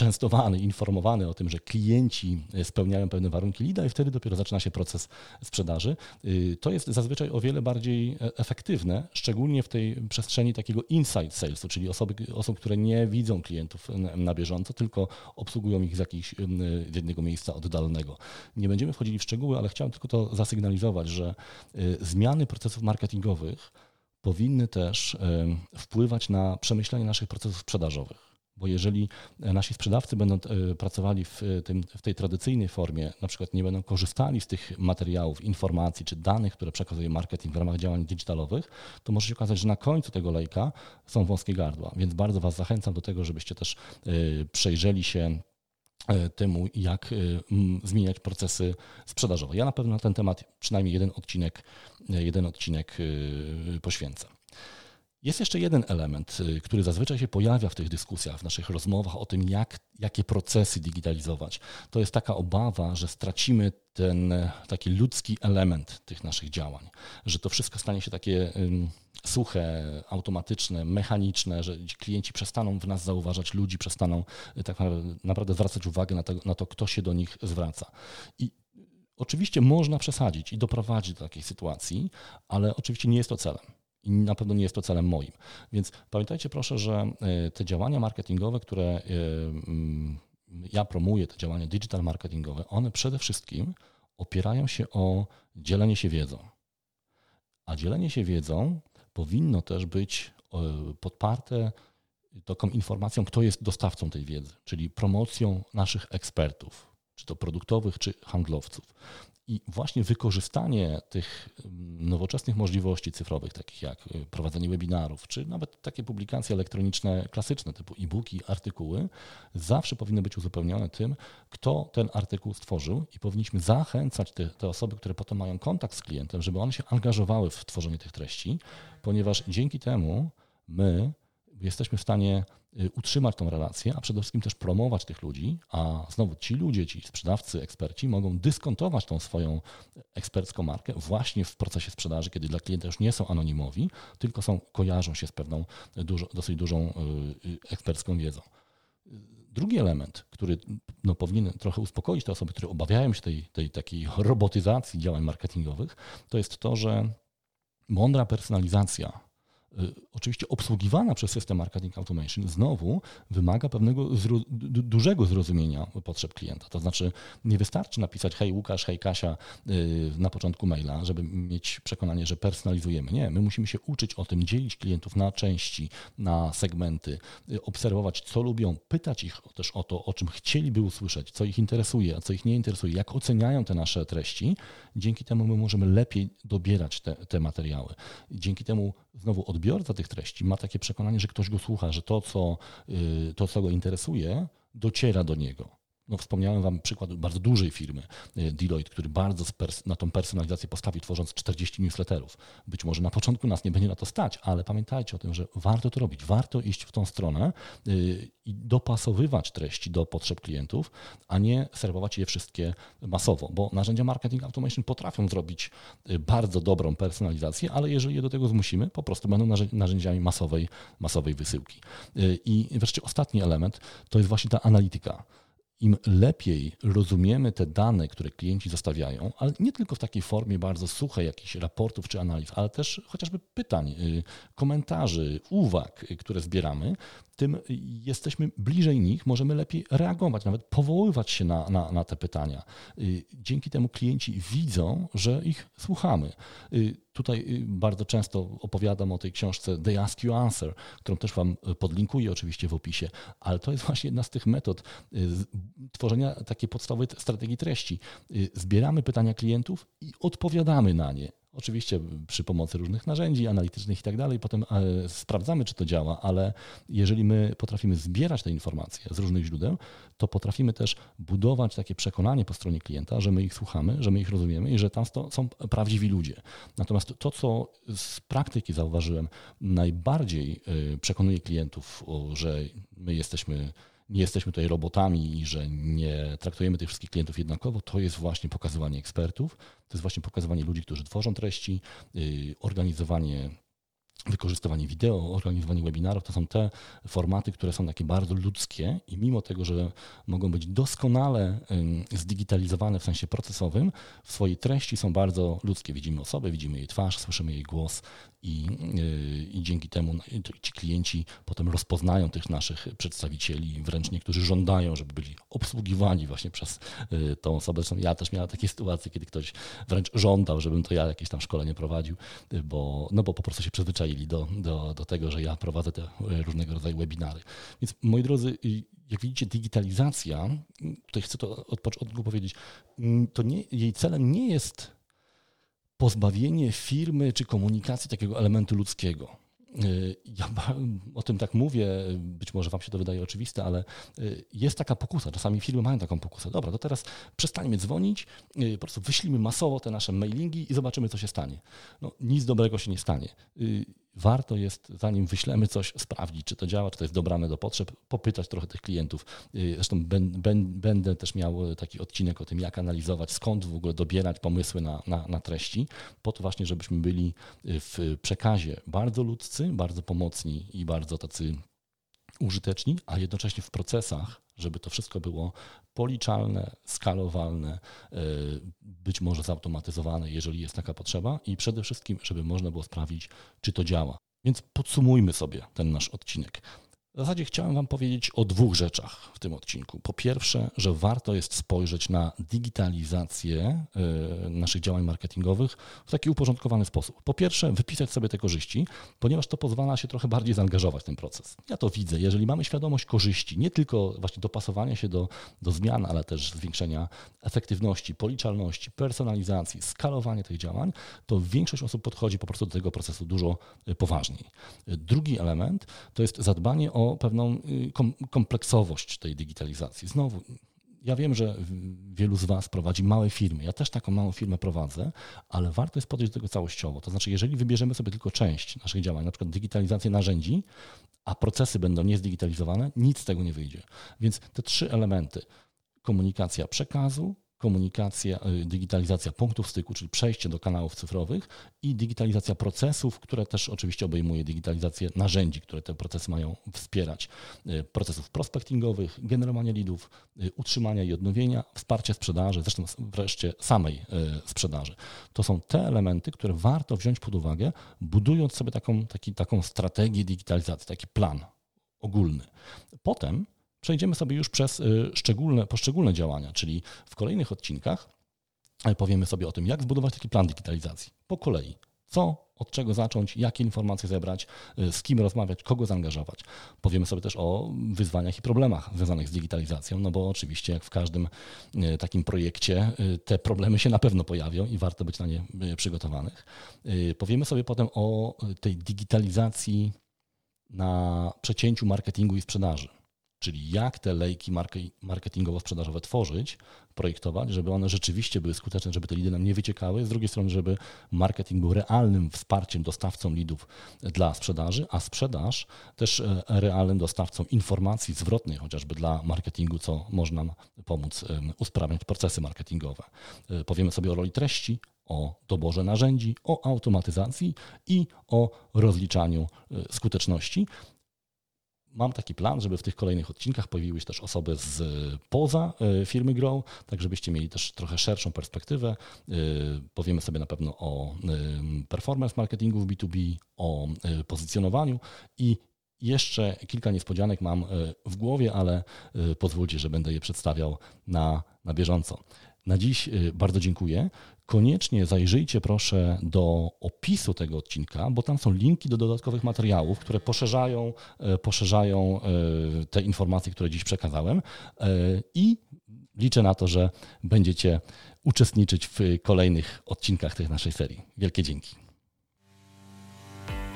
częstowany, informowany o tym, że klienci spełniają pewne warunki LIDA i wtedy dopiero zaczyna się proces sprzedaży. Y, to jest zazwyczaj o wiele bardziej e, efektywne, szczególnie w tej przestrzeni takiego inside salesu, czyli osoby, osób, które nie widzą klientów na bieżąco, tylko obsługują ich z jakiegoś z jednego miejsca oddalonego. Nie będziemy wchodzili w szczegóły, ale chciałem tylko to zasygnalizować, że y, zmiany procesów marketingowych powinny też wpływać na przemyślenie naszych procesów sprzedażowych Bo jeżeli nasi sprzedawcy będą pracowali w, tym, w tej tradycyjnej formie, na przykład nie będą korzystali z tych materiałów, informacji czy danych, które przekazuje marketing w ramach działań digitalowych, to może się okazać, że na końcu tego lejka są wąskie gardła. Więc bardzo Was zachęcam do tego, żebyście też przejrzeli się E, temu, jak e, zmieniać procesy sprzedażowe. Ja na pewno na ten temat przynajmniej jeden odcinek, e, jeden odcinek poświęcę. Jest jeszcze jeden element, który zazwyczaj się pojawia w tych dyskusjach, w naszych rozmowach o tym, jak, jakie procesy digitalizować. To jest taka obawa, że stracimy ten taki ludzki element tych naszych działań, że to wszystko stanie się takie suche, automatyczne, mechaniczne, że klienci przestaną w nas zauważać ludzi, przestaną y, tak naprawdę zwracać uwagę na to, na to kto się do nich zwraca. I oczywiście można przesadzić i doprowadzić do takiej sytuacji, ale oczywiście nie jest to celem. I na pewno nie jest to celem moim. Więc pamiętajcie proszę, że y, te działania marketingowe, które y, mm, ja promuję, te działania digital marketingowe, one przede wszystkim opierają się o dzielenie się wiedzą. A dzielenie się wiedzą powinno też być e, podparte taką informacją, kto jest dostawcą tej wiedzy, czyli promocją naszych ekspertów, czy to produktowych, czy handlowców. I właśnie wykorzystanie tych mm, nowoczesnych możliwości cyfrowych, takich jak y, prowadzenie webinarów, czy nawet takie publikacje elektroniczne klasyczne, typu e-booki, artykuły, zawsze powinny być uzupełnione tym, kto ten artykuł stworzył i powinniśmy zachęcać te, te osoby, które potem mają kontakt z klientem, żeby one się angażowały w tworzenie tych treści, ponieważ dzięki temu my jesteśmy w stanie y, utrzymać tą relację, a przede wszystkim też promować tych ludzi, a znowu ci ludzie, ci sprzedawcy, eksperci mogą dyskontować tą swoją ekspercką markę właśnie w procesie sprzedaży, kiedy dla klienta już nie są anonimowi, tylko są, kojarzą się z pewną dużo, dosyć dużą y, ekspercką wiedzą. Drugi element, który no, powinien trochę uspokoić te osoby, które obawiają się tej, tej takiej robotyzacji działań marketingowych, to jest to, że mądra personalizacja Y, oczywiście obsługiwana przez system marketing automation, znowu wymaga pewnego zro, dużego zrozumienia potrzeb klienta. To znaczy nie wystarczy napisać hej Łukasz, hej Kasia y, na początku maila, żeby mieć przekonanie, że personalizujemy. Nie, my musimy się uczyć o tym, dzielić klientów na części, na segmenty, y, obserwować co lubią, pytać ich też o to, o czym chcieliby usłyszeć, co ich interesuje, a co ich nie interesuje, jak oceniają te nasze treści. Dzięki temu my możemy lepiej dobierać te, te materiały. Dzięki temu znowu odbiorca tych treści ma takie przekonanie, że ktoś go słucha, że to, co, y, to, co go interesuje, dociera do niego. No, wspomniałem Wam przykład bardzo dużej firmy, e, Deloitte, który bardzo na tą personalizację postawi, tworząc 40 newsletterów. Być może na początku nas nie będzie na to stać, ale pamiętajcie o tym, że warto to robić, warto iść w tą stronę e, i dopasowywać treści do potrzeb klientów, a nie serwować je wszystkie masowo, bo narzędzia marketing automation potrafią zrobić e, bardzo dobrą personalizację, ale jeżeli je do tego zmusimy, po prostu będą narzędziami masowej, masowej wysyłki. I wreszcie ostatni element to jest właśnie ta analityka im lepiej rozumiemy te dane, które klienci zostawiają, ale nie tylko w takiej formie bardzo suchej jakichś raportów czy analiz, ale też chociażby pytań, y, komentarzy, uwag, y, które zbieramy, tym jesteśmy bliżej nich, możemy lepiej reagować, nawet powoływać się na, na, na te pytania. Y, dzięki temu klienci widzą, że ich słuchamy. Y, tutaj y, bardzo często opowiadam o tej książce They Ask You Answer, którą też Wam podlinkuję oczywiście w opisie, ale to jest właśnie jedna z tych metod tworzenia takiej podstawowej strategii treści. Zbieramy pytania klientów i odpowiadamy na nie. Oczywiście przy pomocy różnych narzędzi analitycznych i tak dalej, potem e, sprawdzamy, czy to działa, ale jeżeli my potrafimy zbierać te informacje z różnych źródeł, to potrafimy też budować takie przekonanie po stronie klienta, że my ich słuchamy, że my ich rozumiemy i że tam są prawdziwi ludzie. Natomiast to, co z praktyki zauważyłem, najbardziej e, przekonuje klientów, że my jesteśmy nie jesteśmy tutaj robotami i że nie traktujemy tych wszystkich klientów jednakowo, to jest właśnie pokazywanie ekspertów, to jest właśnie pokazywanie ludzi, którzy tworzą treści, y, organizowanie wykorzystywanie wideo, organizowanie webinarów, to są te formaty, które są takie bardzo ludzkie i mimo tego, że mogą być doskonale zdigitalizowane w sensie procesowym, w swojej treści są bardzo ludzkie. Widzimy osobę, widzimy jej twarz, słyszymy jej głos i, y, i dzięki temu no, ci klienci potem rozpoznają tych naszych przedstawicieli, wręcz niektórzy żądają, żeby byli obsługiwani właśnie przez y, tą osobę. Ja też miałem takie sytuacje, kiedy ktoś wręcz żądał, żebym to ja jakieś tam szkolenie prowadził, bo, no bo po prostu się przyzwyczaiłem przyzwyczaili do, do, do tego, że ja prowadzę te różnego rodzaju webinary. Więc moi drodzy, jak widzicie, digitalizacja, tutaj chcę to od początku powiedzieć, to nie, jej celem nie jest pozbawienie firmy czy komunikacji takiego elementu ludzkiego. Y, ja o tym tak mówię, być może Wam się to wydaje oczywiste, ale y, jest taka pokusa. Czasami firmy mają taką pokusę. Dobra, to teraz przestańmy dzwonić, y, po prostu wyślijmy masowo te nasze mailingi i zobaczymy, co się stanie. No, nic dobrego się nie stanie warto jest, zanim wyślemy coś, sprawdzić, czy to działa, czy to jest dobrane do potrzeb, popytać trochę tych klientów. Y, zresztą będę też miał taki odcinek o tym, jak analizować, skąd w ogóle dobierać pomysły na, na, na treści, po to właśnie, żebyśmy byli w przekazie bardzo ludzcy, bardzo pomocni i bardzo tacy użyteczni, a jednocześnie w procesach, żeby to wszystko było policzalne, skalowalne, e, być może zautomatyzowane, jeżeli jest taka potrzeba i przede wszystkim, żeby można było sprawdzić, czy to działa. Więc podsumujmy sobie ten nasz odcinek. W zasadzie chciałem Wam powiedzieć o dwóch rzeczach w tym odcinku. Po pierwsze, że warto jest spojrzeć na digitalizację e, naszych działań marketingowych w taki uporządkowany sposób. Po pierwsze, wypisać sobie te korzyści, ponieważ to pozwala się trochę bardziej zaangażować w ten proces. Ja to widzę. Jeżeli mamy świadomość korzyści, nie tylko właśnie dopasowania się do, do zmian, ale też zwiększenia efektywności, policzalności, personalizacji, skalowania tych działań, to większość osób podchodzi po prostu do tego procesu dużo e, poważniej. Drugi element to jest zadbanie o pewną y, kompleksowość tej digitalizacji. Znowu, ja wiem, że wielu z Was prowadzi małe firmy. Ja też taką małą firmę prowadzę, ale warto jest podejść do tego całościowo. To znaczy, jeżeli wybierzemy sobie tylko część naszych działań, na przykład digitalizację narzędzi, a procesy będą niezdigitalizowane, nic z tego nie wyjdzie. Więc te trzy elementy komunikacja przekazu, komunikacja, y, digitalizacja punktów styku, czyli przejście do kanałów cyfrowych i digitalizacja procesów, które też oczywiście obejmuje digitalizację narzędzi, które te procesy mają wspierać. Y, procesów prospectingowych, generowania lidów, y, utrzymania i odnowienia, wsparcie sprzedaży, zresztą wreszcie samej sprzedaży. To są te elementy, które warto wziąć pod uwagę, budując sobie taką, taki, taką strategię digitalizacji, taki plan ogólny. Potem przejdziemy sobie już przez y, szczególne, poszczególne działania, czyli w kolejnych odcinkach y, powiemy sobie o tym, jak zbudować taki plan digitalizacji po kolei. Co, od czego zacząć, jakie informacje zebrać, y, z kim rozmawiać, kogo zaangażować. Powiemy sobie też o wyzwaniach i problemach związanych z digitalizacją, no bo oczywiście jak w każdym takim projekcie te problemy się na pewno pojawią i warto być na nie przygotowanych. Powiemy sobie potem o tej digitalizacji na przecięciu marketingu i sprzedaży Czyli jak te lejki marketingowo-sprzedażowe tworzyć, projektować, żeby one rzeczywiście były skuteczne, żeby te lidy nam nie wyciekały. Z drugiej strony, żeby marketing był realnym wsparciem dostawcą lidów dla sprzedaży, a sprzedaż też e, realnym dostawcą informacji zwrotnej, chociażby dla marketingu, co może nam pomóc usprawniać procesy marketingowe. E, powiemy sobie o roli treści, o doborze narzędzi, o automatyzacji i o rozliczaniu e, skuteczności mam taki plan, żeby w tych kolejnych odcinkach pojawiły się też osoby z poza e, firmy Grow, tak żebyście mieli też trochę szerszą perspektywę. E, powiemy sobie na pewno o performance marketingu w B2B, o pozycjonowaniu i jeszcze kilka niespodzianek mam w głowie, ale pozwólcie, że będę je przedstawiał na, na bieżąco. Na dziś bardzo dziękuję. Koniecznie zajrzyjcie proszę do opisu tego odcinka, bo tam są linki do dodatkowych materiałów, które poszerzają, e, poszerzają e, te informacje, które dziś przekazałem e, i liczę na to, że będziecie uczestniczyć w kolejnych odcinkach tej naszej serii. Wielkie dzięki.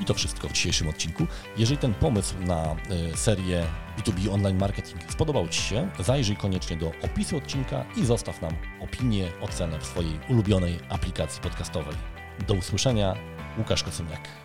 I to wszystko w dzisiejszym odcinku. Jeżeli ten pomysł na e, serię B2B Online Marketing spodobał Ci się, zajrzyj koniecznie do opisu odcinka i zostaw nam opinię, ocenę w swojej ulubionej aplikacji podcastowej. Do usłyszenia, Łukasz Kocymiak.